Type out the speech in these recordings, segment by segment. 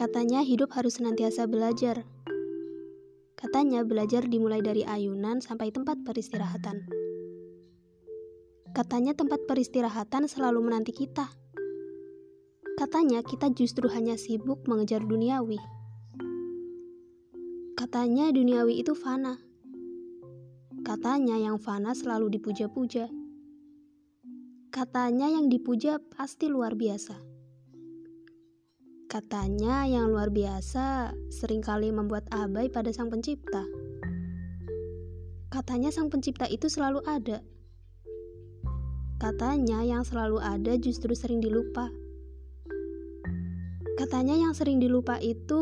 Katanya hidup harus senantiasa belajar. Katanya belajar dimulai dari ayunan sampai tempat peristirahatan. Katanya tempat peristirahatan selalu menanti kita. Katanya kita justru hanya sibuk mengejar duniawi. Katanya duniawi itu fana. Katanya yang fana selalu dipuja-puja. Katanya yang dipuja pasti luar biasa. Katanya yang luar biasa sering kali membuat abai pada sang pencipta. Katanya sang pencipta itu selalu ada. Katanya yang selalu ada justru sering dilupa. Katanya yang sering dilupa itu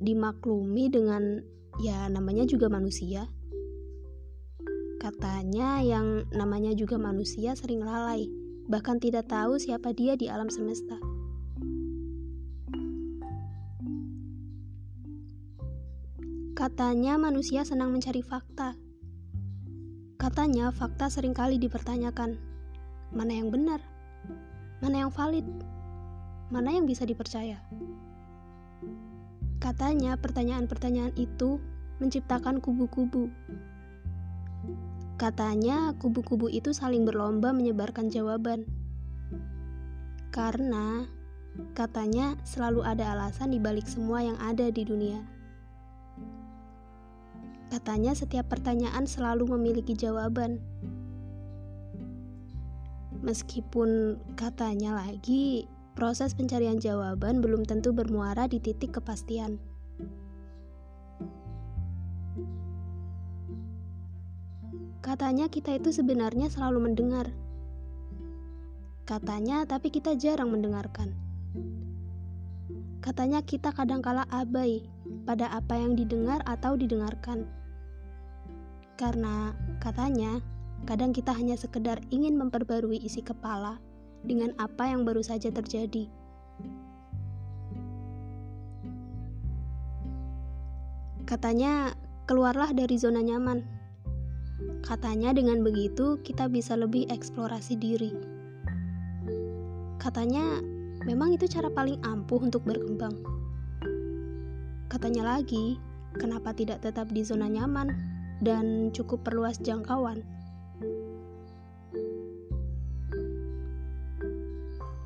dimaklumi dengan ya namanya juga manusia. Katanya yang namanya juga manusia sering lalai, bahkan tidak tahu siapa dia di alam semesta. Katanya manusia senang mencari fakta. Katanya fakta sering kali dipertanyakan. Mana yang benar? Mana yang valid? Mana yang bisa dipercaya? Katanya pertanyaan-pertanyaan itu menciptakan kubu-kubu. Katanya kubu-kubu itu saling berlomba menyebarkan jawaban. Karena katanya selalu ada alasan di balik semua yang ada di dunia. Katanya setiap pertanyaan selalu memiliki jawaban. Meskipun katanya lagi, proses pencarian jawaban belum tentu bermuara di titik kepastian. Katanya kita itu sebenarnya selalu mendengar. Katanya tapi kita jarang mendengarkan. Katanya kita kadangkala abai pada apa yang didengar atau didengarkan. Karena katanya, kadang kita hanya sekedar ingin memperbarui isi kepala dengan apa yang baru saja terjadi. Katanya, keluarlah dari zona nyaman. Katanya dengan begitu kita bisa lebih eksplorasi diri. Katanya Memang itu cara paling ampuh untuk berkembang. Katanya lagi, kenapa tidak tetap di zona nyaman dan cukup perluas jangkauan?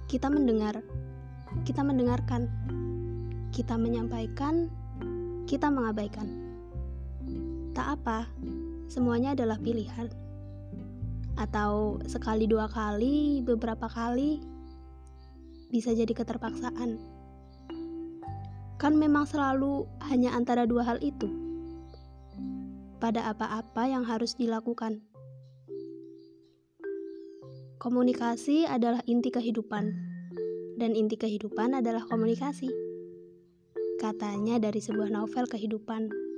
Kita mendengar, kita mendengarkan, kita menyampaikan, kita mengabaikan. Tak apa, semuanya adalah pilihan. Atau sekali dua kali, beberapa kali, bisa jadi keterpaksaan. Kan memang selalu hanya antara dua hal itu. Pada apa-apa yang harus dilakukan. Komunikasi adalah inti kehidupan, dan inti kehidupan adalah komunikasi. Katanya dari sebuah novel kehidupan.